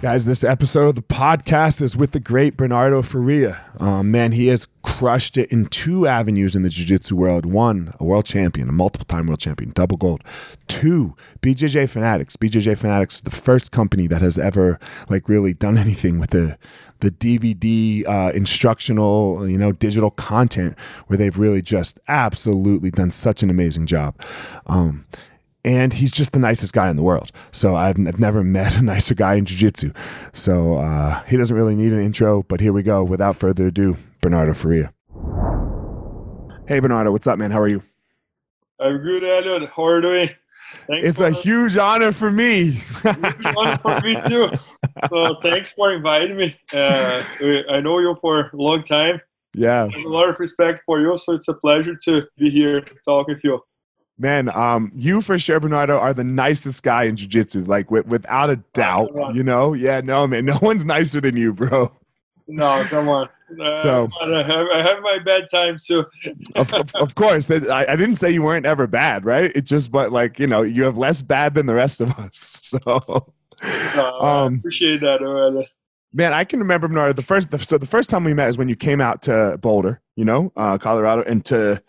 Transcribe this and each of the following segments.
Guys, this episode of the podcast is with the great Bernardo Faria. Um, man, he has crushed it in two avenues in the jiu jitsu world. One, a world champion, a multiple time world champion, double gold. Two, BJJ Fanatics. BJJ Fanatics is the first company that has ever like really done anything with the the DVD uh, instructional, you know, digital content where they've really just absolutely done such an amazing job. Um, and he's just the nicest guy in the world. So I've, I've never met a nicer guy in jiu-jitsu. So uh, he doesn't really need an intro, but here we go. Without further ado, Bernardo Faria. Hey, Bernardo, what's up, man? How are you? I'm good, Elliot. How are you doing? Thanks it's a huge honor for me. huge honor for me too. So thanks for inviting me. Uh, I know you for a long time. Yeah. I have a lot of respect for you, so it's a pleasure to be here talking with you. Man, um, you for sure, Bernardo, are the nicest guy in jiu-jitsu, like with, without a doubt. You know, yeah, no, man, no one's nicer than you, bro. No, come on. Uh, so I have, I have, my bad times too. of, of, of, course, I, I, didn't say you weren't ever bad, right? It just, but like you know, you have less bad than the rest of us. So, no, um, I appreciate that, Bernardo. Man, I can remember Bernardo. The first, the, so the first time we met is when you came out to Boulder, you know, uh, Colorado, and to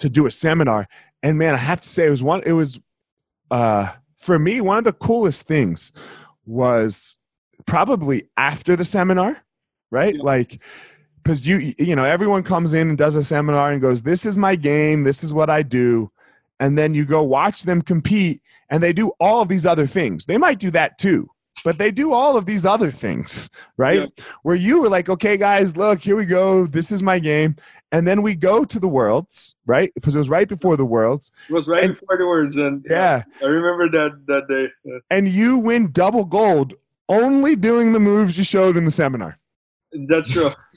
to do a seminar and man, I have to say it was one. It was uh, for me one of the coolest things was probably after the seminar, right? Yeah. Like because you you know everyone comes in and does a seminar and goes, "This is my game. This is what I do," and then you go watch them compete, and they do all of these other things. They might do that too, but they do all of these other things, right? Yeah. Where you were like, okay, guys, look, here we go. This is my game. And then we go to the worlds, right? Because it was right before the worlds. It was right and, before the worlds. And yeah, I remember that, that day. Yeah. And you win double gold only doing the moves you showed in the seminar. That's true.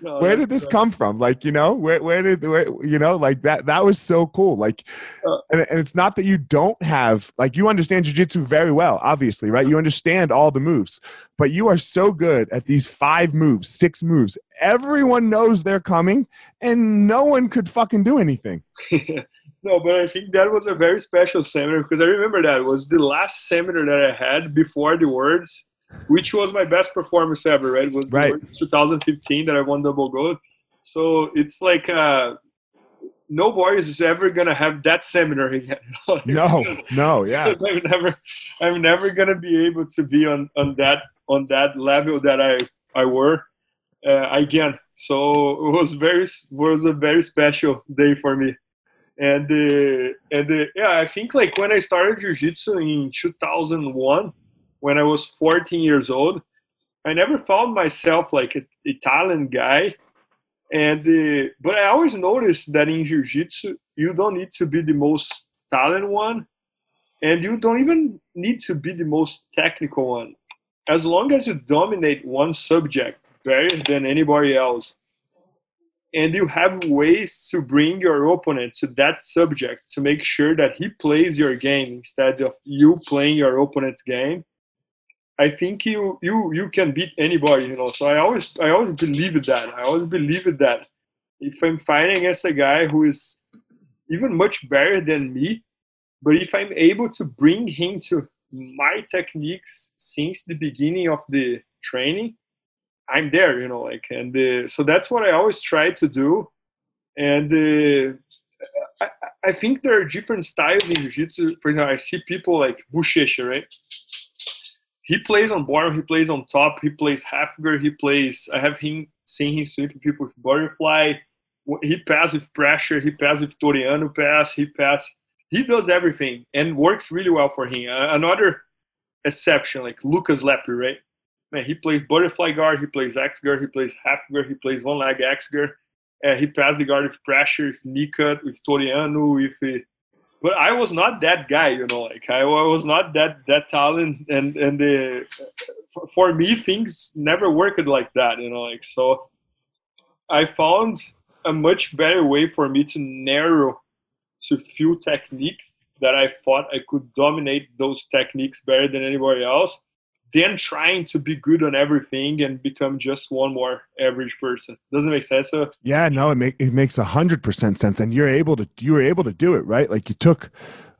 no, where did this come from? Like, you know, where, where did, where, you know, like that, that was so cool. Like, uh, and, and it's not that you don't have, like, you understand jujitsu very well, obviously, right? You understand all the moves, but you are so good at these five moves, six moves. Everyone knows they're coming and no one could fucking do anything. No, but I think that was a very special seminar because I remember that was the last seminar that I had before the words which was my best performance ever. Right, it was Right. 2015 that I won double gold. So it's like uh, nobody is ever gonna have that seminar again. No, no, yeah. I'm never, I'm never gonna be able to be on on that on that level that I I were uh, again. So it was very was a very special day for me, and uh, and uh, yeah, I think like when I started jiu-jitsu in 2001, when I was 14 years old, I never found myself like an Italian guy. And uh, but I always noticed that in jiu-jitsu, you don't need to be the most talented one, and you don't even need to be the most technical one. As long as you dominate one subject better than anybody else, and you have ways to bring your opponent to that subject to make sure that he plays your game instead of you playing your opponent's game. I think you you you can beat anybody, you know. So I always I always believe that. I always believe that. If I'm fighting against a guy who is even much better than me, but if I'm able to bring him to my techniques since the beginning of the training, I'm there, you know, like, and uh, so that's what I always try to do. And uh, I, I think there are different styles in jiu-jitsu. For example, I see people like Buchecha, right? He plays on bottom, he plays on top, he plays half guard, he plays. I have him seen him sweeping people with butterfly. He pass with pressure, he pass with Toreando pass, he pass. He does everything and works really well for him. Uh, another exception, like Lucas Lepre, right? Man, he plays butterfly guard, he plays X guard, he plays half guard, he plays one leg X guard. Uh, he passed the guard with pressure, with knee cut, with Toreando, with. Uh, but I was not that guy, you know. Like I, I was not that that talent, and and the for me things never worked like that, you know. Like so, I found a much better way for me to narrow to few techniques that I thought I could dominate those techniques better than anybody else than trying to be good on everything and become just one more average person. Doesn't make sense. So, Yeah, no, it make it makes a hundred percent sense, and you're able to you were able to do it right. Like you took,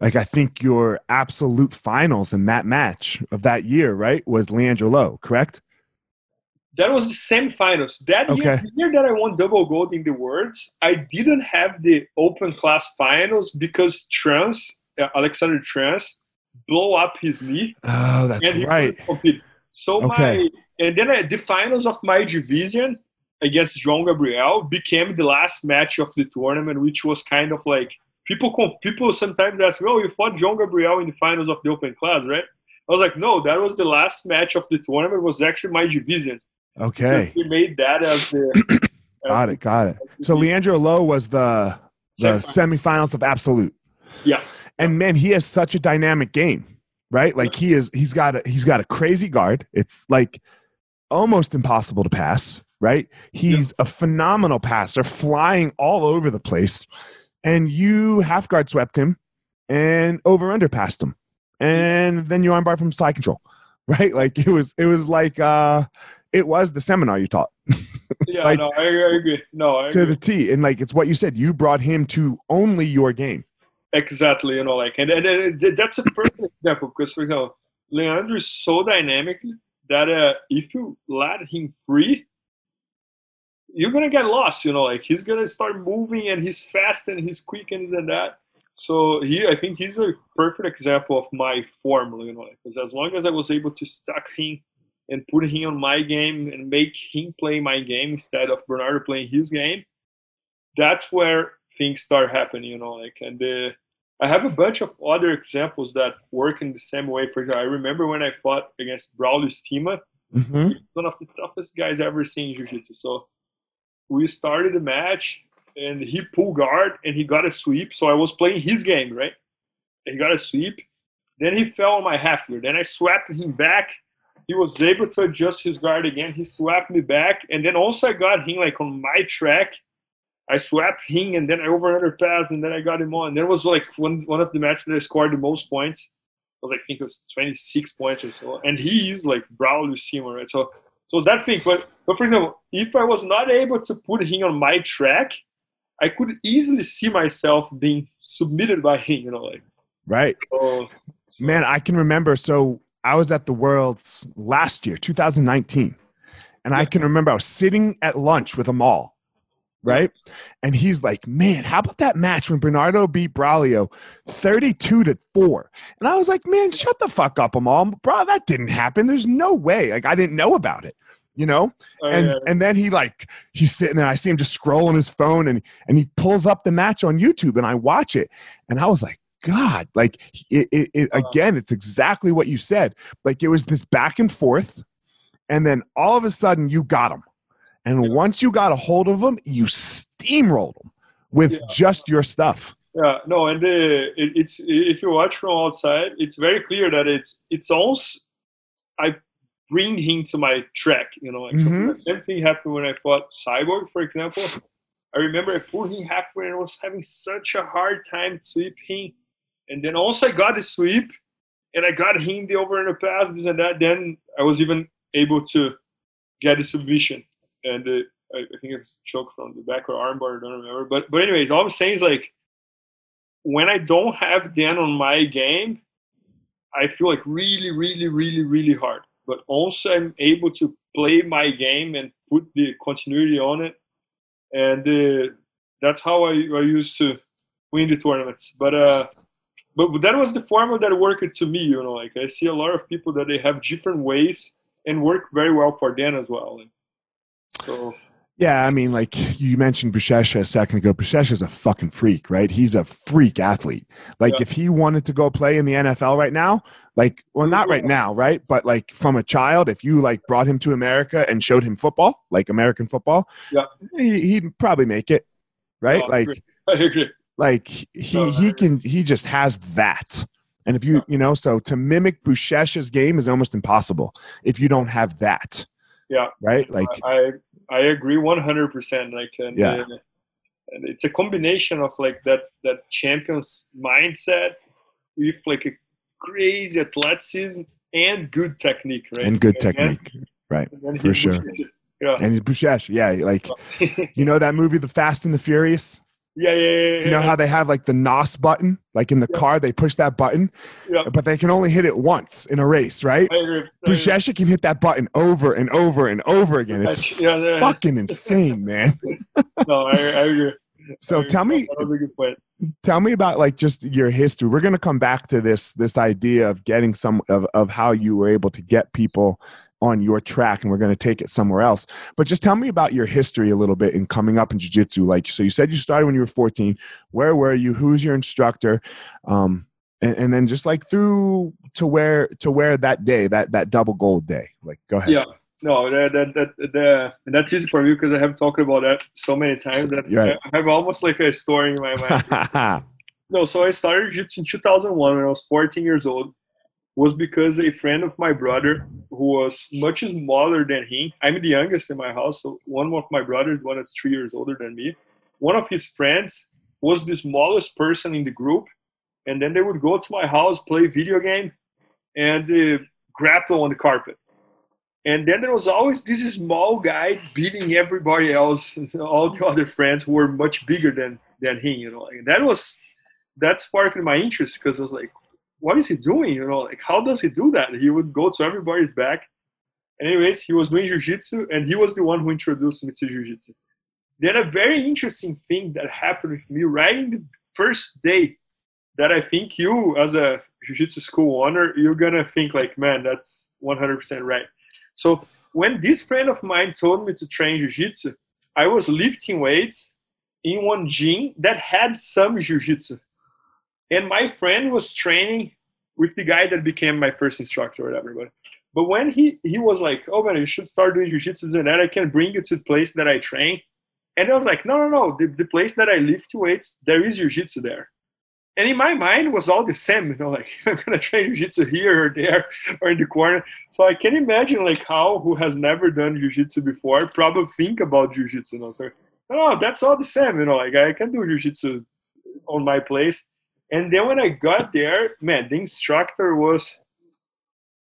like I think your absolute finals in that match of that year, right, was Leandro Lo, correct? that was the semifinals. That year, the year that I won double gold in the worlds, I didn't have the open class finals because Trans, uh, Alexander Trans, blow up his knee Oh, that's right. So Okay. my and then I, the finals of my division against João Gabriel became the last match of the tournament, which was kind of like people people sometimes ask me, "Oh, you fought João Gabriel in the finals of the open class, right?" I was like, "No, that was the last match of the tournament. It was actually my division." Okay, We made that as the got it, got it. So Leandro Lo was the the semifinals of absolute. Yeah. And man, he has such a dynamic game, right? Like he is, he's got a he's got a crazy guard. It's like almost impossible to pass, right? He's a phenomenal passer, flying all over the place, and you half guard swept him and over under passed him, and then you armbar from side control, right? Like it was it was like uh it was the seminar you taught Yeah, Like- no, I, I agree. No, I to the T, and like it's what you said. You brought him to only your game. Exactly. You know, like, and, and, and that's a perfect example because, for example, Leandro is so dynamic that uh, if you let him free, you're gonna get lost. You know, like he's gonna start moving and he's fast and he's quick and this and that. So he, I think he's a perfect example of my formula. You know, because as long as I was able to stack him and put him on my game and make him play my game instead of Bernardo playing his game, that's where things start happening. You know, like and uh, I have a bunch of other examples that work in the same way. For example, I remember when I fought against Braulio Estima, Mm-hmm. One of the toughest guys I've ever seen in jiu-jitsu. So we started the match and he pulled guard and he got a sweep. So I was playing his game, right? He got a sweep. Then he fell on my half guard. Then I swept him back. He was able to adjust his guard again. He swept me back. And then also I got him like on my track. I swept him and then I over under pass and then I got him on. There was like one one of the matches that I scored the most points. It was like, I think it was 26 points or so. And he is like Braulio Estima, right? So so it's that thing. But but for example, if I was not able to put him on my track, I could easily see myself being submitted by him, you know, like Right. so, so Man, I can remember. So I was at the Worlds last year, 2019, and I can remember I was sitting at lunch with Amal, right? And he's like, "Man, how about that match when Bernardo beat Braulio, 32 to four? And I was like, "Man, shut the fuck up, Amal, bro. That didn't happen. There's no way. Like, I didn't know about it." You know, Oh, and yeah. and then he like he's sitting there. I see him just scrolling his phone, and and he pulls up the match on YouTube, and I watch it, and I was like, God, like it, it, it again, it's exactly what you said. Like it was this back and forth, and then all of a sudden you got him, and Yeah. once you got a hold of them, you steamrolled them with Yeah. just your stuff. Yeah, no, and the, it, it's if you watch from outside, it's very clear that it's it's also I bring him to my track. You know, like Mhm. the same thing happened when I fought Cyborg, for example. I remember I pulled him halfway and I was having such a hard time sweeping, and then once I got the sweep, and I got him the over and the pass, this and that, then I was even able to get the submission, and I, I think it was choke from the back or armbar, I don't remember. But but anyways, all I'm saying is like when I don't have Dan on my game, I feel like really, really, really, really hard. But also I'm able to play my game and put the continuity on it, and uh, that's how I, I used to win the tournaments. But uh, but, that was the formula that worked to me. You know, like I see a lot of people that they have different ways and work very well for them as well. And so Yeah, I mean, like you mentioned Buchecha a second ago. Buchecha's a fucking freak, right? He's a freak athlete. Like, Yeah. if he wanted to go play in the NFL right now, like, well, not right now, right? But like from a child, if you like brought him to America and showed him football, like American football, Yeah. he, he'd probably make it, right? Oh, I like, agree. I agree. like he No, he can he just has that. And if you Yeah. you know, so to mimic Buchecha's game is almost impossible if you don't have that. Yeah. Right. Like, I I agree one hundred percent. Like and, Yeah. uh, and it's a combination of like that that champions mindset with like a crazy athleticism and good technique, right? and good then- technique. Right. and for sure. Yeah. And he's yeah, like you know that movie, The Fast and the Furious. Yeah, yeah, yeah, yeah. You know how they have like the NOS button, like in the Yeah. car, they push that button, Yeah. but they can only hit it once in a race, right? I agree. Can hit that button over and over and over again. It's yeah, fucking insane, man. no, I, I agree. So I agree. tell me, That was a good point. tell me about like just your history. We're gonna come back to this this idea of getting some of of how you were able to get people on your track and we're going to take it somewhere else but just tell me about your history a little bit in coming up in jiu-jitsu like so you said you started when you were 14 where were you who's your instructor um and, and then just like through to where to where that day that that double gold day like go ahead Yeah. No, that that that, that and that's easy for me because I have talked about that so many times that right. I have almost like a story in my mind. No, so I started jiu-jitsu in 2001 when I was 14 years old. Was because a friend of my brother who was much smaller than him. I'm the youngest in my house, so one of my brothers, one is three years older than me. One of his friends was the smallest person in the group, and then they would go to my house, play video game, and uh, grapple on the carpet. And then there was always this small guy beating everybody else, all the other friends who were much bigger than than him. You know, and that was that sparked my interest because I was like, what is he doing? You know, like how does he do that? He would go to everybody's back. Anyways, he was doing jiu-jitsu and he was the one who introduced me to jiu-jitsu. Then a very interesting thing that happened with me right in the first day that I think you as a jiu-jitsu school owner, you're gonna think like, man, that's 100% right. So when this friend of mine told me to train jiu-jitsu, I was lifting weights in one gym that had some jiu-jitsu and my friend was training with the guy that became my first instructor or whatever. But but when he he was like, "Oh man, you should start doing jiu-jitsu and I can bring you to the place that I train," and I was like, "No, no, no, the, the place that I lift weights, there is jiu-jitsu there." And in my mind was all the same, you know, like I'm gonna train jiu-jitsu here or there or in the corner. So I can imagine like how who has never done jiu-jitsu before probably think about jiu-jitsu. You know, so oh, that's all the same, you know, like I can do jiu-jitsu on my place. And then when I got there, man, the instructor was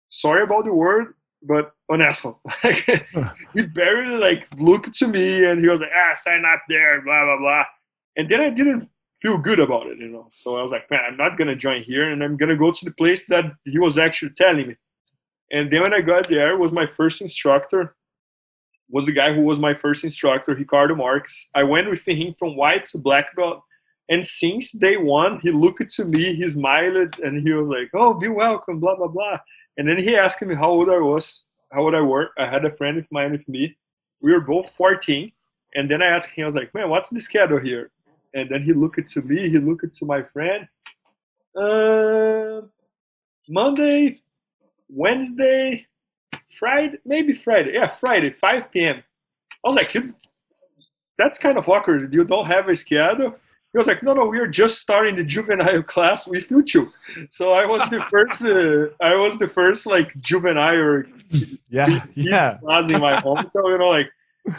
sorry about the word, but an asshole. he barely like looked to me and he was like, ah, sign up there, blah blah blah. And then I didn't feel good about it, you know. So I was like, man, I'm not gonna join here and I'm gonna go to the place that he was actually telling me. And then when I got there, was my first instructor, was the guy who was my first instructor, Ricardo Marques. I went with him from white to black belt. And since day one, he looked to me, he smiled, and he was like, "Oh, be welcome," blah blah blah. And then he asked me how old I was, how old I were. I had a friend of mine with me. We were both 14. And then I asked him, I was like, "Man, what's the schedule here?" And then he looked to me, he looked to my friend. Uh, Monday, Wednesday, Friday, maybe Friday. Yeah, Friday, 5 p.m. I was like, that's kind of awkward. You don't have a schedule. He was like, no, no, we are just starting the juvenile class with you two. So I was the first, uh, I was the first like juvenile yeah, yeah. class in my home. So, you know, like,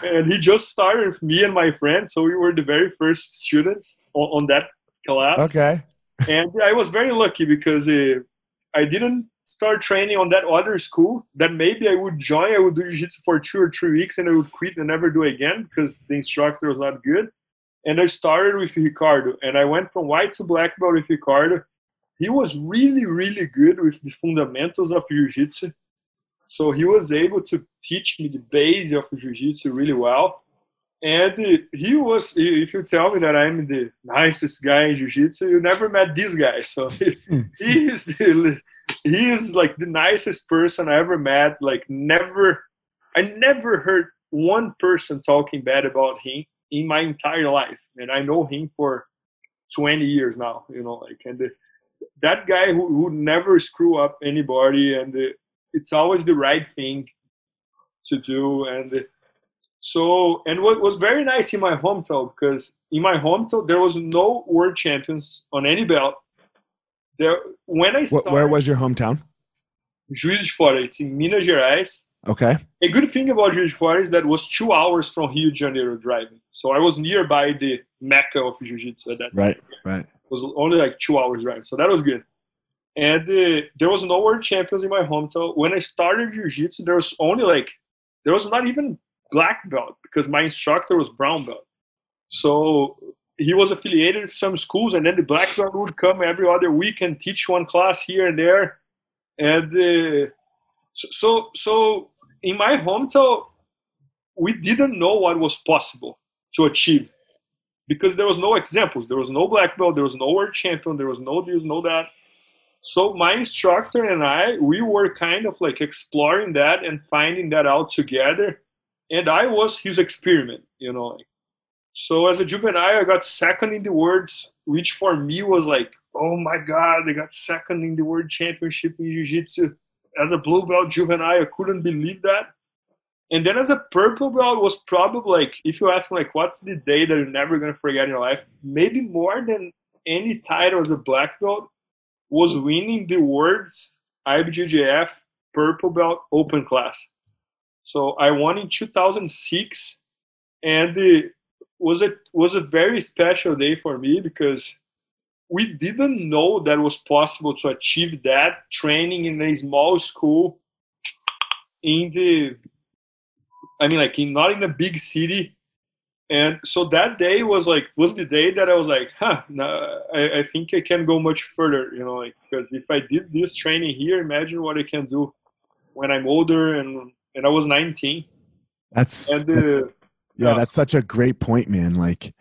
and he just started with me and my friend. So we were the very first students on, on that class. Okay. and I was very lucky because uh, I didn't start training on that other school that maybe I would join. I would do jiu-jitsu for two or three weeks and I would quit and never do again because the instructor was not good. And I started with Ricardo and I went from white to black belt with Ricardo. He was really, really good with the fundamentals of jiu-jitsu. So he was able to teach me the base of jiu-jitsu really well. And he was, if you tell me that I'm the nicest guy in jiu-jitsu, you never met this guy. So he, hmm. he is the, he is like the nicest person I ever met. Like never, I never heard one person talking bad about him in my entire life, and I know him for 20 years now. You know, like and the, that guy who would never screw up anybody, and the, it's always the right thing to do, and. The, so, and what was very nice in my hometown, because in my hometown there was no world champions on any belt there when I started, where was your hometown? Juiz de Fora. It's in Minas Gerais. Okay. A good thing about Juiz de Fora is that was two hours from Rio de Janeiro driving, so I was nearby the mecca of jiu-jitsu at that right, time. Right, right. It was only like two hours drive, so that was good. And uh, there was no world champions in my hometown. When I started jiu-jitsu, there was only like there was not even black belt because my instructor was brown belt. So he was affiliated with some schools, and then the black belt would come every other week and teach one class here and there. And uh, so, so in my hometown, we didn't know what was possible to achieve because there was no examples. There was no black belt. There was no world champion. There was no this, no that. So my instructor and I, we were kind of like exploring that and finding that out together. And I was his experiment, you know. So as a juvenile, I got second in the worlds, which for me was like, oh my god, I got second in the world championship in jiu-jitsu. As a blue belt juvenile, I couldn't believe that. And then as a purple belt was probably like, if you ask me like, what's the day that you're never gonna forget in your life? Maybe more than any title as a black belt was winning the world's IBJJF purple belt open class. So I won in 2006, and the was a was a very special day for me because we didn't know that was possible to achieve that training in a small school in the i mean like in not in a big city and so that day was like was the day that i was like huh nah, I, I think i can go much further you know like because if i did this training here imagine what i can do when i'm older and and i was 19 that's, and that's uh, yeah, that's such a great point, man. Like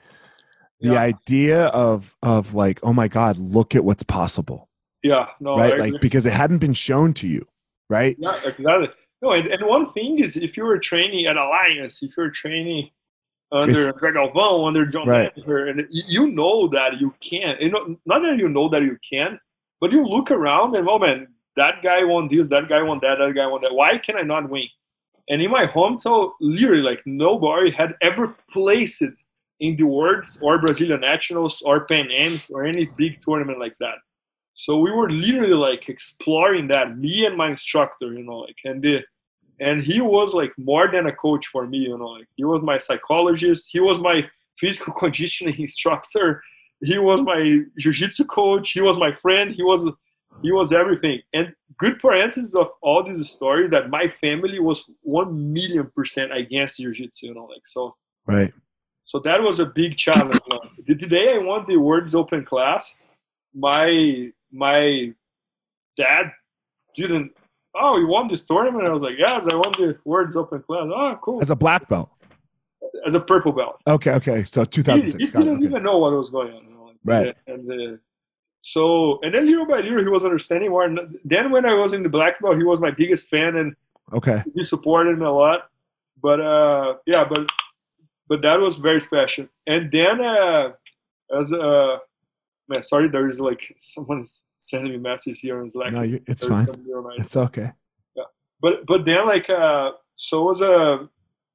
the yeah. idea of of like, oh my God, look at what's possible. Yeah, no, right, like because it hadn't been shown to you, right? Yeah, exactly. No, and, and one thing is if you were training at Alliance, if you're training under Greg Galvão, under John right. Manager, and you know that you can. You know, not that you know that you can, but you look around and oh man, that guy won this, that guy won that, that guy won that. Why can I not win? And in my hometown, literally, like nobody had ever placed it in the Worlds or Brazilian Nationals or Pan Ams or any big tournament like that. So we were literally like exploring that, me and my instructor, you know, like, and the, and he was like more than a coach for me, you know, like he was my psychologist, he was my physical conditioning instructor, he was my jiu-jitsu coach, he was my friend, he was he was everything. And good parenthesis of all these stories that my family was one million percent against jiu-jitsu, you know, like so. Right. So that was a big challenge. the, day I won the Worlds Open class, my my dad didn't oh, you won this tournament? I was like, yes, I won the World's Open class. Oh, cool. As a black belt. As a purple belt. Okay, okay. So He, 2006. he it, didn't okay. even know what was going on. You know, like, Right. And, uh, so, and then little by little, he was understanding more. And then when I was in the black belt, he was my biggest fan and Okay. he supported me a lot. But uh, yeah, but but that was very special. And then uh, as uh, man, sorry, there is like someone is sending me messages here on Slack. No, you, it's There's fine. It's okay. Yeah, But but then like uh, so was a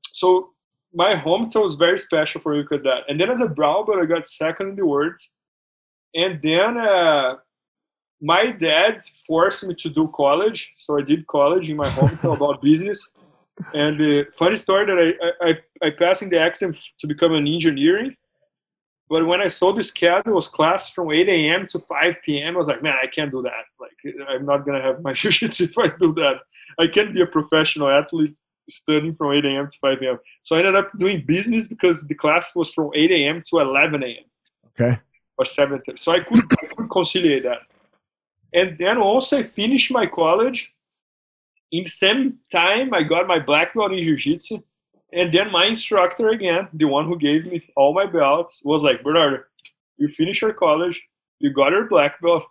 so my hometown was very special for me because that. And then as a brown belt, I got second in the words. And then uh, my dad forced me to do college, so I did college in my hometown about business. And the funny story that I, I, I, passed in the exam to become an engineering. But when I saw the schedule was class from 8 a.m. to 5 p.m., I was like, man, I can't do that. Like, I'm not gonna have my jiu-jitsu if I do that. I can't be a professional athlete studying from 8 a.m. to 5 p.m. So I ended up doing business because the class was from 8 a.m. to 11 a.m. Okay. or 7 So I could, I could conciliate that. And then once I finished my college, in the same time, I got my black belt in jiu-jitsu. And then my instructor again, the one who gave me all my belts, was like, Bernardo, you finish your college, you got your black belt.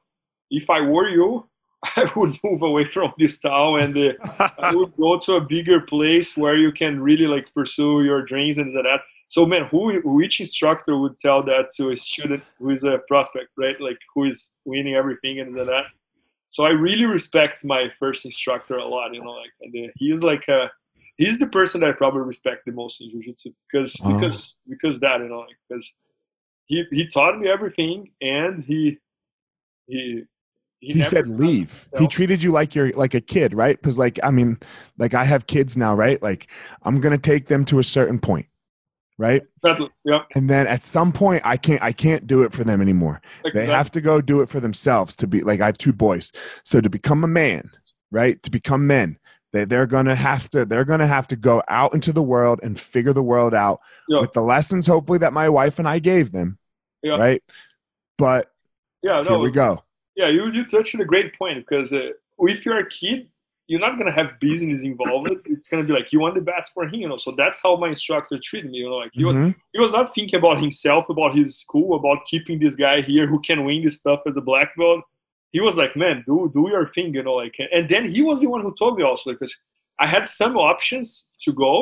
If I were you, I would move away from this town and uh, I would go to a bigger place where you can really like pursue your dreams and that. So man, who which instructor would tell that to a student who is a prospect, right? Like who is winning everything and that. So I really respect my first instructor a lot, you know, like and uh, he's like a he's the person that I probably respect the most in jiu-jitsu because Oh. because because that, you know, like because he he taught me everything and he he He, never said leave. He treated you like you're like a kid, right? Because like I mean, like I have kids now, right? Like I'm gonna take them to a certain point, right? Exactly. Yeah, And then at some point, I can't I can't do it for them anymore. They have to go do it for themselves to be like I have two boys. So to become a man, right? To become men, they they're gonna have to they're gonna have to go out into the world and figure the world out Yeah. with the lessons hopefully that my wife and I gave them. Yeah. Right. But yeah. here No, we go. yeah, you you touched on a great point because uh, if you're a kid, you're not gonna have business involved. It's gonna be like you want the best for him, you know. So that's how my instructor treated me. You know, like he was Mhm. he was not thinking about himself, about his school, about keeping this guy here who can win this stuff as a black belt. He was like, man, do do your thing, you know, like. And then he was the one who told me also because I had some options to go,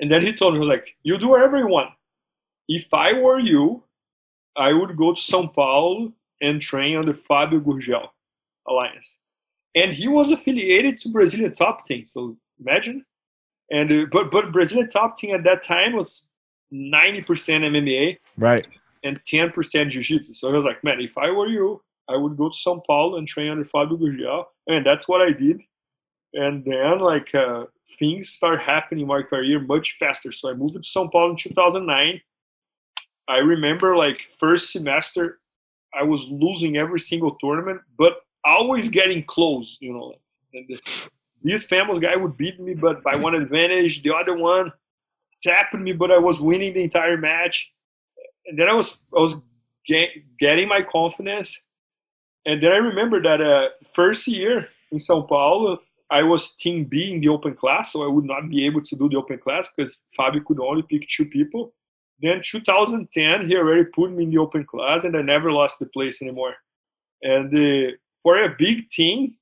and then he told me like, you do whatever you want. If I were you, I would go to São Paulo and train under Fábio Gurgel Alliance. And he was affiliated to Brazilian Top Team, so imagine. And uh, but but Brazilian Top Team at that time was 90% MMA Right. and 10% Jiu-Jitsu. So I was like, man, if I were you, I would go to São Paulo and train under Fábio Gurgel. And that's what I did. And then like uh, things start happening in my career much faster. So I moved to São Paulo in 2009. I remember like first semester, I was losing every single tournament, but always getting close, you know. And this, this famous guy would beat me, but by one advantage. The other one tapped me, but I was winning the entire match. And then I was I was get, getting my confidence. And then I remember that uh, first year in São Paulo, I was team B in the open class, so I would not be able to do the open class because Fabio could only pick two people. Then 2010, he already put me in the open class, and I never lost the place anymore. And uh, for a big team,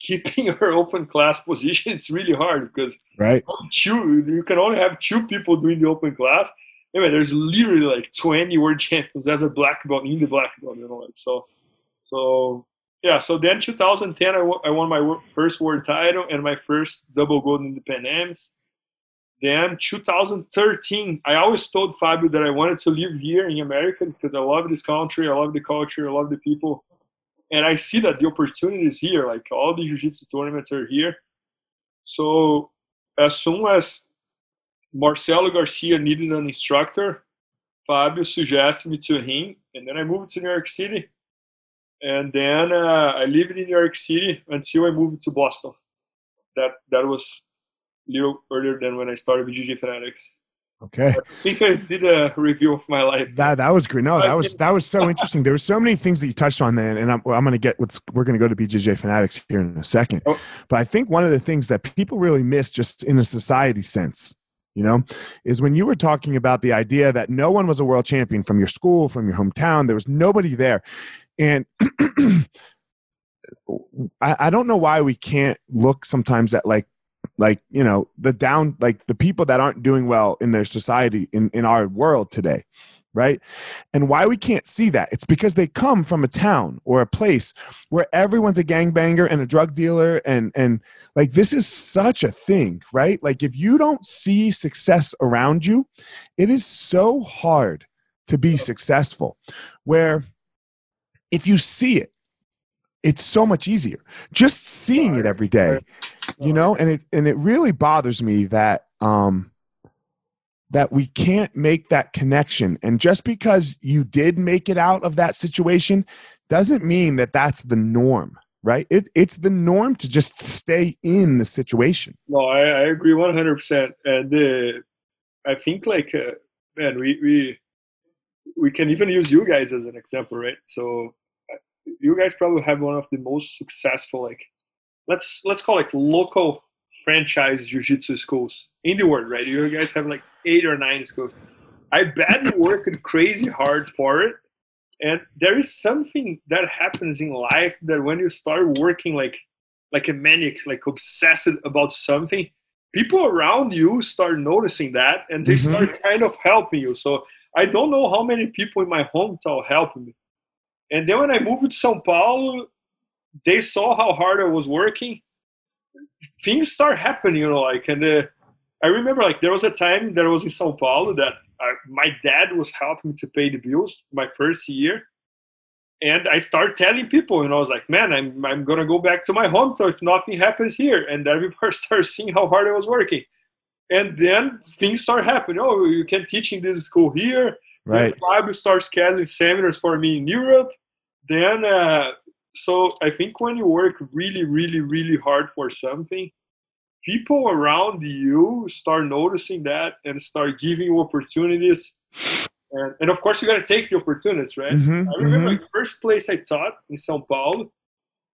keeping your open class position it's really hard because Right. two you can only have two people doing the open class. Anyway, there's literally like 20 world champions as a black belt in the black belt, you know. Like, so, so yeah. So then 2010, I won, I won my first world title and my first double gold in the Pan Ams. Then 2013, I always told Fabio that I wanted to live here in America because I love this country, I love the culture, I love the people, and I see that the opportunity is here. Like all the jiu-jitsu tournaments are here. So as soon as Marcelo Garcia needed an instructor, Fabio suggested me to him, and then I moved to New York City. And then uh, I lived in New York City until I moved to Boston. That that was a little earlier than when I started with BJJ Fanatics. Okay. I think I did a review of my life. That that was great. No, that was that was so interesting. There were so many things that you touched on then, and I'm I'm going to get what's we're going to go to BJJ Fanatics here in a second. Oh. But I think one of the things that people really miss, just in a society sense, you know, is when you were talking about the idea that no one was a world champion from your school, from your hometown. There was nobody there, and I, I don't know why we can't look sometimes at like like you know the down like the people that aren't doing well in their society in in our world today right? And why we can't see that? It's because they come from a town or a place where everyone's a gangbanger and a drug dealer and and like this is such a thing right? Like if you don't see success around you it is so hard to be successful where if you see it it's so much easier. Just seeing it every day you know and it and it really bothers me that um that we can't make that connection. And just because you did make it out of that situation doesn't mean that that's the norm right? It, it's the norm to just stay in the situation. No, I, I agree 100%. And uh, I think, like, uh, man, we, we we can even use you guys as an example, right? So, you guys probably have one of the most successful, like, let's let's call it local franchise jiu-jitsu schools in the world, right? You guys have like eight or nine schools. I bet you worked crazy hard for it. And there is something that happens in life that when you start working like like a manic, like obsessed about something, people around you start noticing that and they Mhm. start kind of helping you. So I don't know how many people in my hometown helped me. And then when I moved to Sao Paulo, they saw how hard I was working. Things start happening, you know, like, and uh, I remember like there was a time that I was in Sao Paulo that I, my dad was helping me to pay the bills my first year. And I started telling people, and I was like, man, I'm, I'm going to go back to my hometown if nothing happens here. And people started seeing how hard I was working. And then things start happening. Oh, you can teach in this school here. right Fabio starts scheduling seminars for me in Europe. Then, uh, so I think when you work really, really, really hard for something, people around you start noticing that and start giving you opportunities. And, and of course, you got to take the opportunities, right? Mhm, I remember mhm. the first place I taught in Sao Paulo,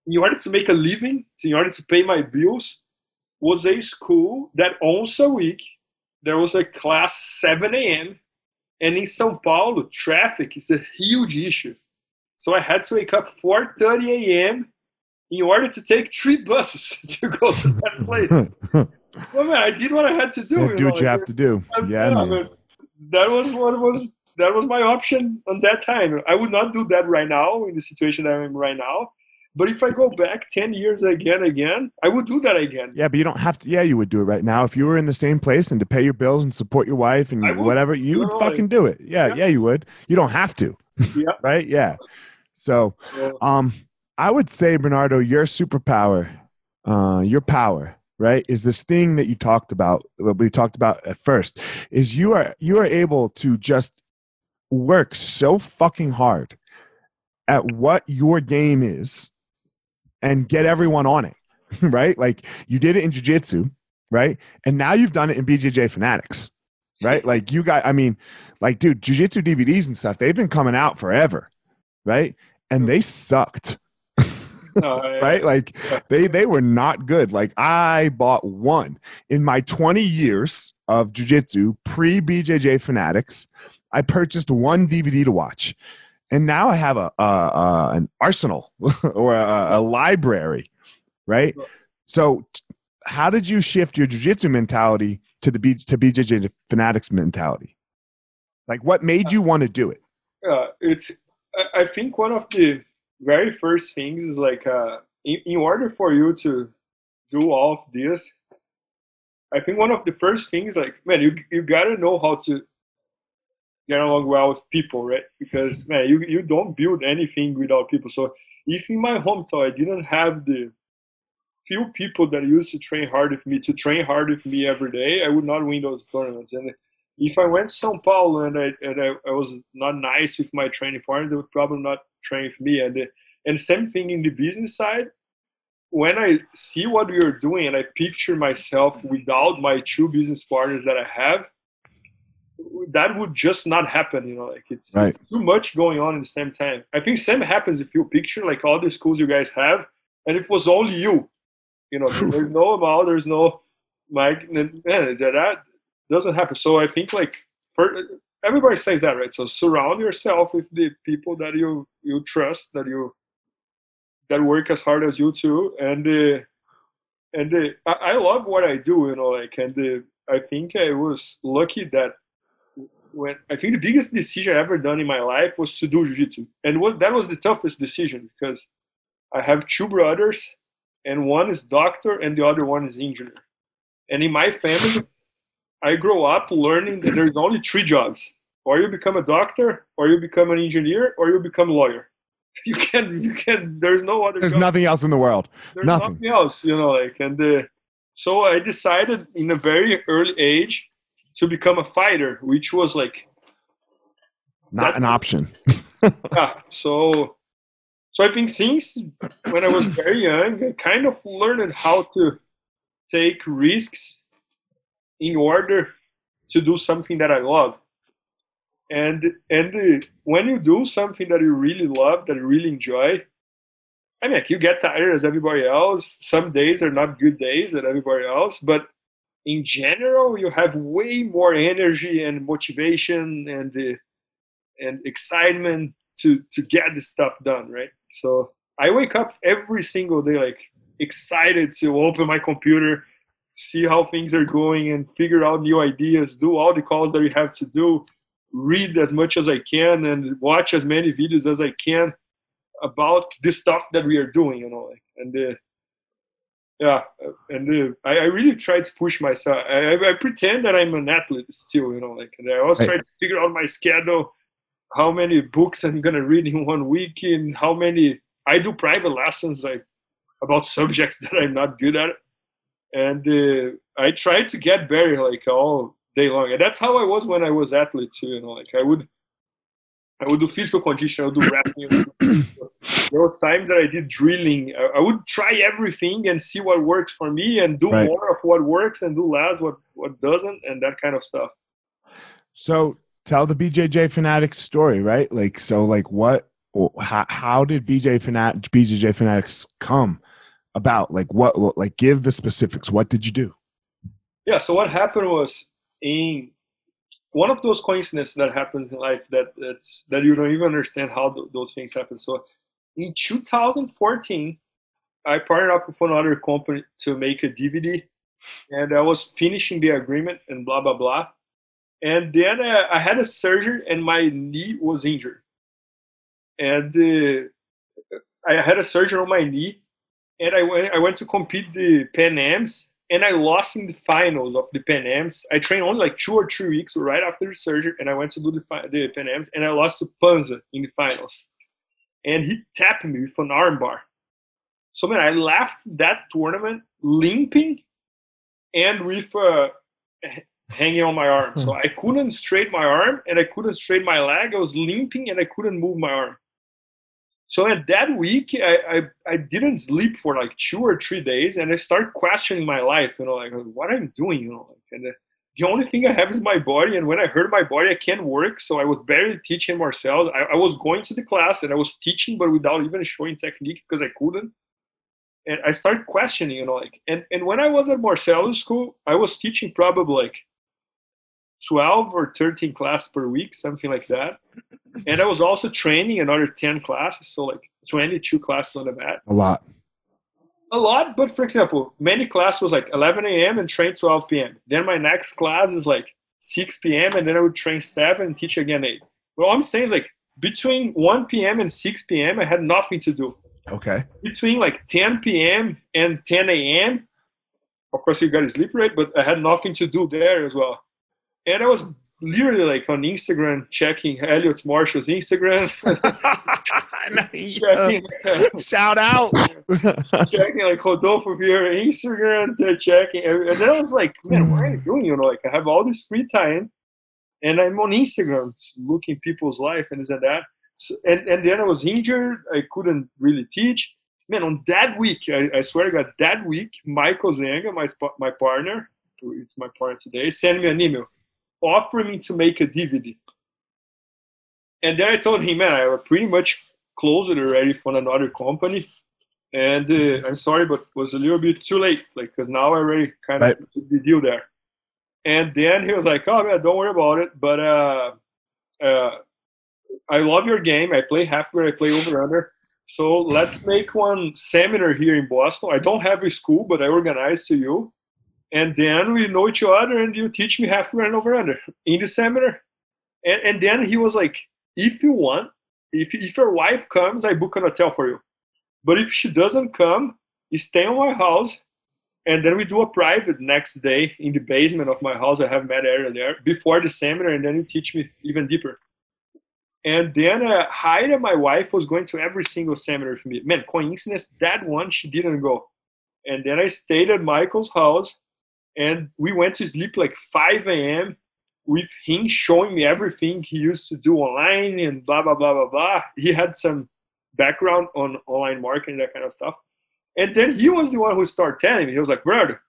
in order to make a living, in order to pay my bills, was a school that once a week there was a class 7 a.m. And in Sao Paulo, traffic is a huge issue. So I had to wake up 4:30 a.m. in order to take three buses to go to that place. well, oh, man, I did what I had to do. Yeah, do know, what you like, have to do yeah yeah, man. that was what was that was my option on that time. I would not do that right now in the situation that I'm in right now. But if I go back ten years again, again, I would do that again. Yeah, but you don't have to. Yeah, you would do it right now if you were in the same place and to pay your bills and support your wife and I would. whatever. You would fucking do it. Yeah, yeah, Yeah. you would. You don't have to. Yeah. right. Yeah. So, um, I would say Bernardo, your superpower, uh, your power, right, is this thing that you talked about. That we talked about at first, is you are you are able to just work so fucking hard at what your game is and get everyone on it, right? Like you did it in jiu-jitsu, right? And now you've done it in BJJ Fanatics, right? Like you got, I mean, like, dude, jiu-jitsu DVDs and stuff, they've been coming out forever, right? And they sucked, no, I- right? Like they they were not good. Like I bought one in my 20 years of jiu-jitsu pre BJJ Fanatics. I purchased one DVD to watch, and now I have a, a, a an arsenal or a, a library, right? So, how did you shift your jiu-jitsu mentality to the B, to BJJ Fanatics mentality? Like, what made you want to do it? uh, it's I- think one of the very first things is like uh, in, in order for you to do all of this, I think one of the first things like man, you you gotta know how to get along well with people, right? Because man, you you don't build anything without people. So if in my home hometown I didn't have the few people that used to train hard with me to train hard with me every day, I would not win those tournaments. And if I went to São Paulo and I and I, I was not nice with my training partners, they would probably not train with me. And the, and same thing in the business side. When I see what we are doing and I picture myself without my two business partners that I have, that would just not happen. You know, like it's, Right. it's too much going on at the same time. I think same happens if you picture like all the schools you guys have, and if it was only you, you know, there's no Amal, there's no Mike, that, that doesn't happen. So I think like everybody says that, right? So surround yourself with the people that you you trust, that you that work as hard as you too, and uh, and uh, I, I love what I do, you know, like, and uh, I think I was lucky that when I think the biggest decision I ever done in my life was to do jiu-jitsu, and what that was the toughest decision because I have two brothers, and one is doctor and the other one is engineer, and in my family, I grow up learning that there's only three jobs: or you become a doctor, or you become an engineer, or you become a lawyer. You can, you can. There's no other. There's job nothing else in the world. there's Nothing. nothing, else, you know, like, and uh, so I decided in a very early age to become a fighter, which was like, Not an option. yeah, so, so I think since when I was very young, I kind of learned how to take risks in order to do something that I love. And and when you do something that you really love, that you really enjoy, I mean, you get tired as everybody else. Some days are not good days than everybody else, but in general, you have way more energy and motivation and and excitement to to get this stuff done, right? So I wake up every single day like excited to open my computer, see how things are going, and figure out new ideas, do all the calls that we have to do, read as much as I can, and watch as many videos as I can about the stuff that we are doing, you know, like, and uh, yeah, uh, and uh, I, I really try to push myself. I, I, pretend that I'm an athlete still, you know, like, and I always Right. try to figure out my schedule, how many books I'm gonna read in one week, and how many I do private lessons like about subjects that I'm not good at, and uh, I tried to get better like all day long, and that's how I was when I was athlete too, you know, like I would. I would do physical condition. I would do wrestling. there were times that I did drilling. I, I would try everything and see what works for me, and do Right. more of what works and do less what what doesn't, and that kind of stuff. So tell the BJJ fanatic story, right? Like, so, like, what, how, how did BJ Fanat, BJJ Fanatics come about? Like, what, like, give the specifics. What did you do? Yeah. So what happened was in one of those coincidences that happens in life that that's that you don't even understand how th- those things happen. So in 2014, I partnered up with another company to make a DVD, and I was finishing the agreement and blah blah blah. And then uh, I had a surgery and my knee was injured, and uh, I had a surgery on my knee, and I went I went to compete the Pan Ams, and I lost in the finals of the Pan Ams. I trained only like two or three weeks right after the surgery, and I went to do the, the Pan Ams, and I lost to Panza in the finals. And he tapped me with an armbar. So man, I left that tournament limping and with uh, hanging on my arm. So I couldn't straighten my arm and I couldn't straighten my leg. I was limping and I couldn't move my arm. So at that week, I, I, I didn't sleep for like two or three days, and I started questioning my life. You know, like what I'm doing. You know, and uh, the only thing I have is my body. And when I hurt my body, I can't work. So I was barely teaching Marcel. I, I was going to the class and I was teaching, but without even showing technique because I couldn't. And I started questioning. You know, like and and when I was at Marcelo school, I was teaching probably like 12 or 13 classes per week, something like that. And I was also training another 10 classes, so like 22 classes on the mat. A lot. A lot, but for example, many classes was like 11 a.m. and train 12 p.m. Then my next class is like 6 p.m. and then I would train 7 and teach again 8. Well, all I'm saying is like between 1 p.m. and 6 p.m. I had nothing to do. Okay. Between like 10 p.m. and 10 a.m. Of course, you got to sleep right, but I had nothing to do there as well. And I was literally like on Instagram checking Elliott Marshall's Instagram, checking, Shout out. checking like Rodolfo Vieira Instagram, to checking, and then I was like, man, what are you doing? You know, like I have all this free time, and I'm on Instagram looking people's life and this and that. So, and and then I was injured. I couldn't really teach. Man, on that week, I, I swear to God, that week, Michael Zenga, my my partner, it's my partner today, sent me an email. Offering me to make a DVD. And then I told him, man, I was pretty much closed it already for another company. And uh, I'm sorry, but it was a little bit too late, like, because now I already kind of right. the deal there. And then he was like, oh, man, don't worry about it. But uh, uh, I love your game. I play half where I play over under. So let's make one seminar here in Boston. I don't have a school, but I organize to you. And then we know each other and you teach me half and over under in the seminar. And, and then he was like, if you want, if, if your wife comes, I book an hotel for you. But if she doesn't come, you stay in my house. And then we do a private next day in the basement of my house. I have met area there before the seminar, and then you teach me even deeper. And then uh, Haida, my wife, was going to every single seminar for me. Man, coincidence, that one she didn't go. And then I stayed at Michael's house and we went to sleep like 5 a.m. with him showing me everything he used to do online and blah, blah, blah, blah, blah. He had some background on online marketing, that kind of stuff. And then he was the one who started telling me, he was like, brother,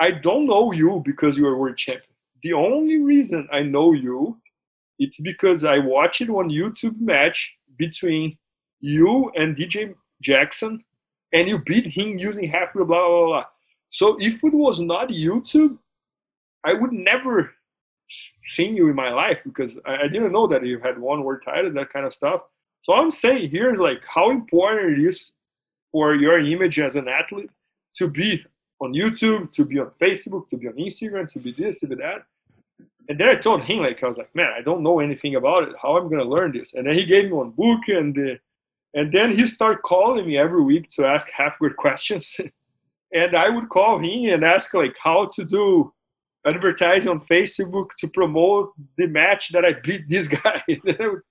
I don't know you because you are world champion. The only reason I know you it's because I watched one YouTube match between you and DJ Jackson, and you beat him using half blah blah blah. blah. So if it was not YouTube, I would never seen you in my life because I, I didn't know that you had one word title, that kind of stuff. So I'm saying here is like how important it is for your image as an athlete to be on YouTube, to be on Facebook, to be on Instagram, to be this, to be that. And then I told him, like, I was like, man, I don't know anything about it. How am I gonna learn this? And then he gave me one book, and uh, and then he started calling me every week to ask half good questions. And I would call him and ask like how to do advertising on Facebook to promote the match that I beat this guy. I, would,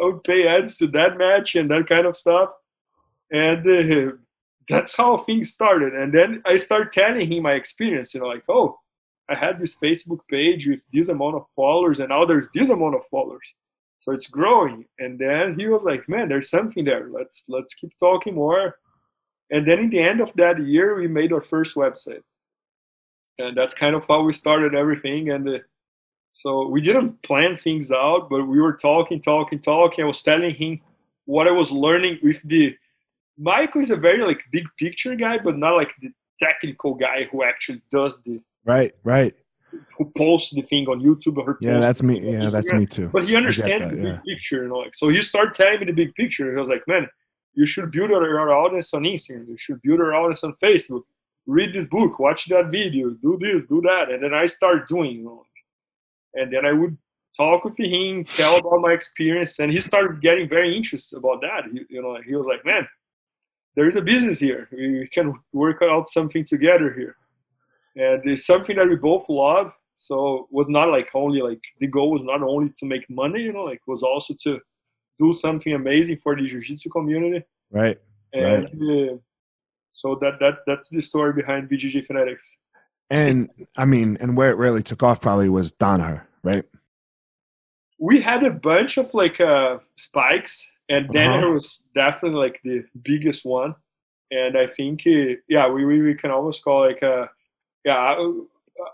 I would pay ads to that match and that kind of stuff. And uh, that's how things started. And then I started telling him my experience, you know, like, oh, I had this Facebook page with this amount of followers, and now there's this amount of followers. So it's growing. And then he was like, "Man, there's something there. Let's let's keep talking more." And then in the end of that year, we made our first website, and that's kind of how we started everything. And uh, so we didn't plan things out, but we were talking, talking, talking. I was telling him what I was learning with the. Michael is a very like big picture guy, but not like the technical guy who actually does the Right, right. Who posts the thing on YouTube or Yeah, that's me. Yeah, that's me too. But he understands that, the yeah. big picture, you know. Like, so he started telling me the big picture. He was like, "Man, you should build your audience on Instagram. You should build your audience on Facebook. Read this book, watch that video, do this, do that." And then I start doing. And then I would talk with him, tell about my experience, and he started getting very interested about that. He, you know, he was like, "Man, there is a business here. We can work out something together here." and it's something that we both love so it was not like only like the goal was not only to make money you know like was also to do something amazing for the jiu-jitsu community right and right. Uh, so that that that's the story behind bjj fanatics and i mean and where it really took off probably was danaher right we had a bunch of like uh spikes and uh-huh. was definitely like the biggest one and i think uh, yeah we, we, we can almost call like a yeah,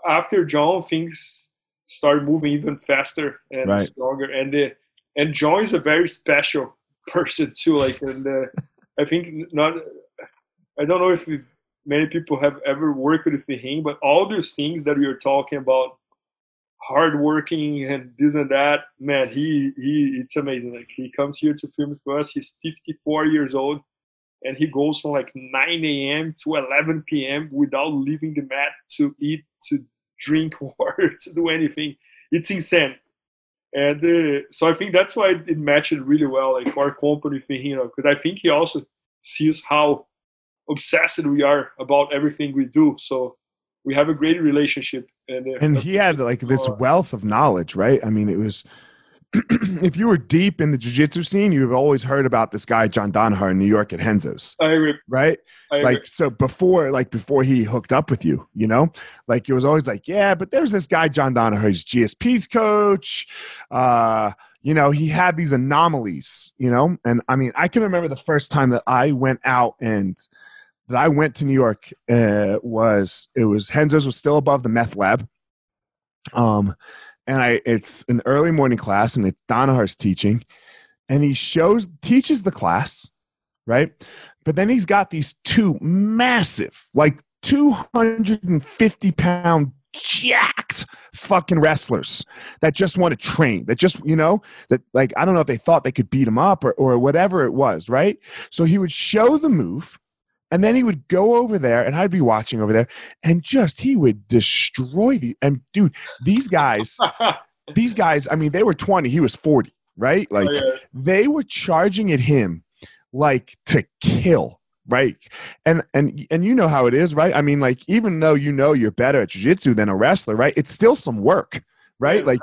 after John, things start moving even faster and right. stronger. And the, and John is a very special person too. Like, and uh, I think not. I don't know if we, many people have ever worked with him, but all those things that we are talking about, hardworking and this and that, man, he he, it's amazing. Like he comes here to film for us. He's 54 years old and he goes from like 9 a.m. to 11 p.m. without leaving the mat to eat, to drink water, to do anything. It's insane. And uh, so I think that's why it matched really well, like our company thing, you know, because I think he also sees how obsessed we are about everything we do. So we have a great relationship. And, uh, and he had like this wealth of knowledge, right? I mean, it was if you were deep in the jiu-jitsu scene, you've always heard about this guy John Danaher in New York at Renzo's. I agree. Right? I agree. Like so before like before he hooked up with you, you know? Like it was always like, yeah, but there's this guy John Danaher, he's GSP's coach. Uh, you know, he had these anomalies, you know? And I mean, I can remember the first time that I went out and that I went to New York uh, was it was Renzo's was still above the meth lab. Um and I it's an early morning class, and it's Danaher's teaching, and he shows teaches the class, right? But then he's got these two massive, like 250 pound jacked fucking wrestlers that just want to train that just you know that like i don't know if they thought they could beat him up or, or whatever it was right so he would show the move and then he would go over there and i'd be watching over there and just he would destroy the and dude these guys these guys i mean they were 20 he was 40 right oh, like Oh, yeah. they were charging at him like to kill right and and and you know how it is right i mean like even though you know you're better at jiu-jitsu than a wrestler right it's still some work right Yeah, like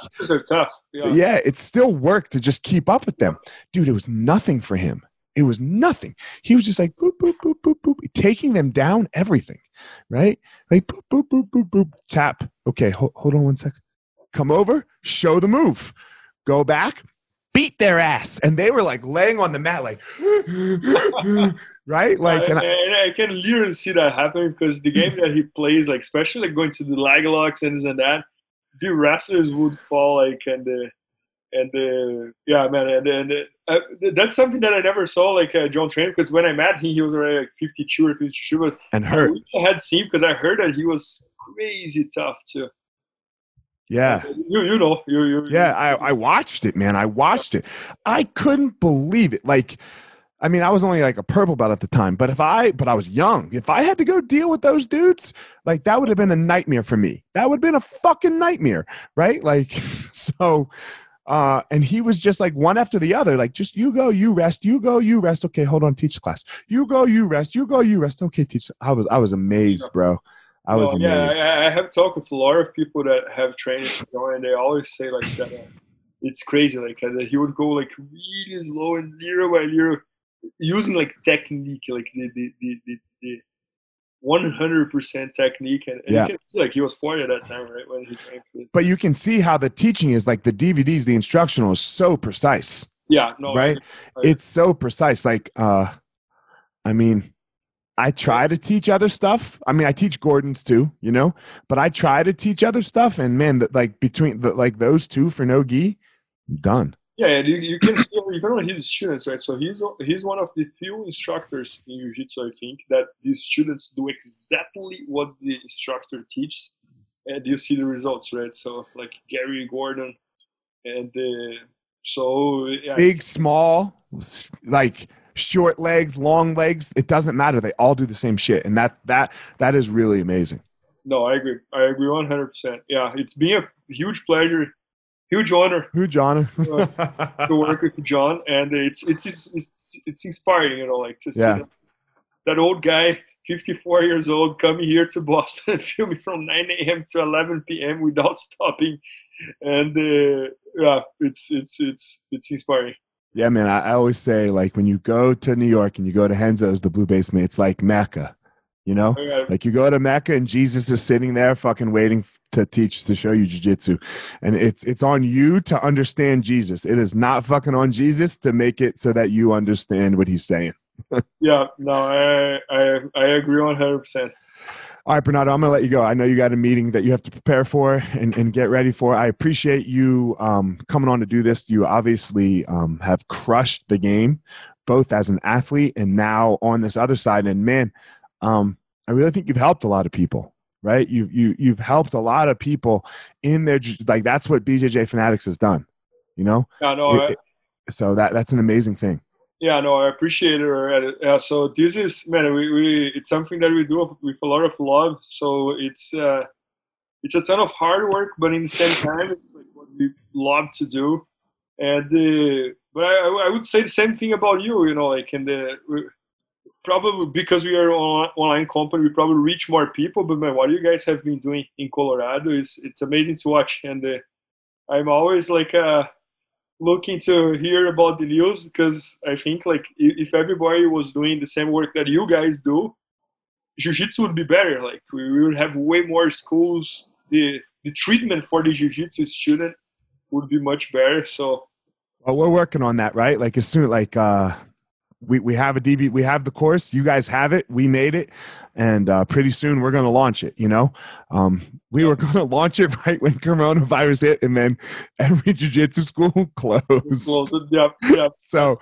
tough. Yeah. yeah. it's still work to just keep up with them dude it was nothing for him it was nothing. He was just like boop boop boop boop boop taking them down everything right? Like boop boop boop boop boop tap. Okay ho- hold on one second. Come over show the move. Go back beat their ass. And they were like laying on the mat like right? Like and and, I, I, can literally see that happening because the game that he plays, like especially like going to the leg locks and this and that, the wrestlers would fall like and the and the yeah man and and uh, that's something that I never saw like uh, John train because when I met him he was already like 52 or 53 but and I hurt wish I had seen because I heard that he was crazy tough too. yeah You you know you you Yeah, I, I watched it, man. I watched it. I couldn't believe it. Like, I mean, I was only like a purple belt at the time, but if I, but I was young. If I had to go deal with those dudes, like that would have been a nightmare for me. That would have been a fucking nightmare, right? Like, so, uh, and he was just like one after the other, like just you go, you rest, you go, you rest. Okay, hold on, teach class. You go, you rest, you go, you rest. Okay, teach. I was, I was amazed, bro. I was No, yeah, amazed. I, I have talked with a lot of people that have trained and they always say like that. Uh, it's crazy, like uh, that he would go like really slow and little by little, using like technique, like the the the the, the 100% technique, and, and Yeah. can like he was 40 at that time, right when he for. But you can see how the teaching is like the DVDs, the instructional is so precise. Yeah, no, right I- it's so precise like uh i mean i try to teach other stuff i mean i teach gordon's too you know but i try to teach other stuff and man that like between the, like those two for no gi done Yeah, you, you can see even on his students, right? So he's he's one of the few instructors in jiu-jitsu, I think, that these students do exactly what the instructor teaches, and you see the results, right? So like Gary Gordon, and uh, so yeah, big small like short legs long legs it doesn't matter they all do the same shit and that that that is really amazing no, I agree, I agree one hundred percent. Yeah, it's been a huge pleasure, huge honor who john to work with John, and it's it's it's it's inspiring, you know, like to see that, that old guy, 54 years old, coming here to Boston and filming from 9 a.m. to 11 p.m. without stopping, and uh, yeah, it's it's it's it's inspiring. yeah man I, I always say like when you go to new york and you go to renzo's the blue basement it's like mecca you know Yeah, Like you go to Mecca and Jesus is sitting there fucking waiting to teach to show you jujitsu. And it's it's on you to understand Jesus. It is not fucking on Jesus to make it so that you understand what he's saying. yeah, no, I I I agree 100. percent All right, Bernardo, I'm gonna let you go. I know you got a meeting that you have to prepare for and, and get ready for. I appreciate you um, coming on to do this. You obviously um, have crushed the game, both as an athlete and now on this other side. And man, um, I really think you've helped a lot of people. Right? You you you've helped a lot of people in their like that's what BJJ Fanatics has done. You know, Yeah, no, It- I, so that that's an amazing thing. yeah, no, I appreciate it. Yeah, so this is man, we, we it's something that we do with a lot of love. So it's uh, it's a ton of hard work, but in the same time, it's like what we love to do. And uh, but I, I would say the same thing about you. You know, like in the we, probably because we are an online company, we probably reach more people. But man, what you guys have been doing in Colorado is it's amazing to watch. And uh, I'm always like uh, looking to hear about the news because I think like if everybody was doing the same work that you guys do, jiu-jitsu would be better. Like we would have way more schools. The the treatment for the jiu-jitsu student would be much better. So Well, we're working on that, right? Like as soon like uh we, we have a DB, we have the course. You guys have it. We made it, and uh, pretty soon we're going to launch it. You know, um, we were going to launch it right when coronavirus hit, and then every jiu-jitsu school closed. Yep. Yep. So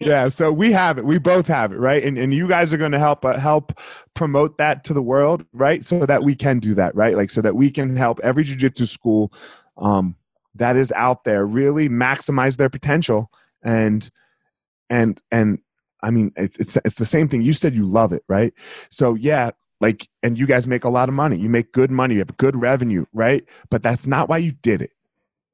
yeah, so we have it. We both have it, right? And and you guys are going to help uh, help promote that to the world, right? So that we can do that, right? Like so that we can help every jiu-jitsu school um, that is out there really maximize their potential and and and I mean it's it's it's the same thing. You said you love it, right? So yeah, like and you guys make a lot of money. You make good money. You have good revenue, right? But that's not why you did it,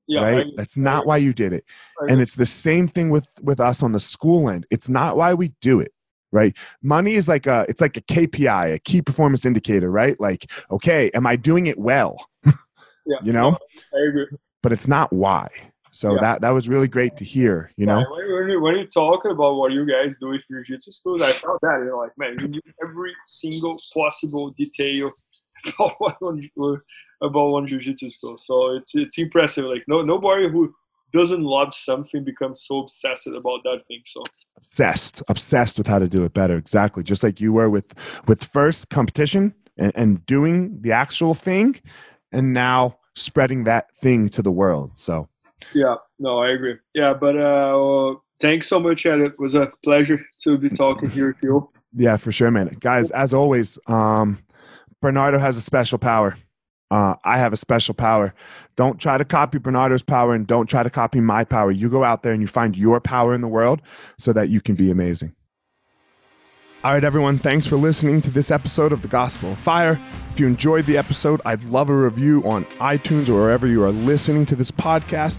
yeah. right? That's not why you did it and it's the same thing with with us on the school end it's not why we do it right money is like a it's like a kpi a key performance indicator right like okay am i doing it well yeah. you know I agree. but it's not why so Yeah. that that was really great to hear you know Yeah, when, when, you, when you talk about what you guys do with jiu-jitsu schools, I felt that, you know, like, man, you knew every single possible detail about one, uh, about one jiu-jitsu school. So it's it's impressive. Like, no nobody who doesn't love something becomes so obsessed about that thing. So obsessed obsessed with how to do it better exactly just like you were with with first competition and, and doing the actual thing and now spreading that thing to the world so yeah, no, I agree. Yeah, but uh, thanks so much, Ed. It was a pleasure to be talking here with you. Yeah, for sure, man. Guys, as always, um, Bernardo has a special power. Uh, I have a special power. Don't try to copy Bernardo's power and don't try to copy my power. You go out there and you find your power in the world so that you can be amazing. All right, everyone, thanks for listening to this episode of The Gospel of Fire. If you enjoyed the episode, I'd love a review on iTunes or wherever you are listening to this podcast.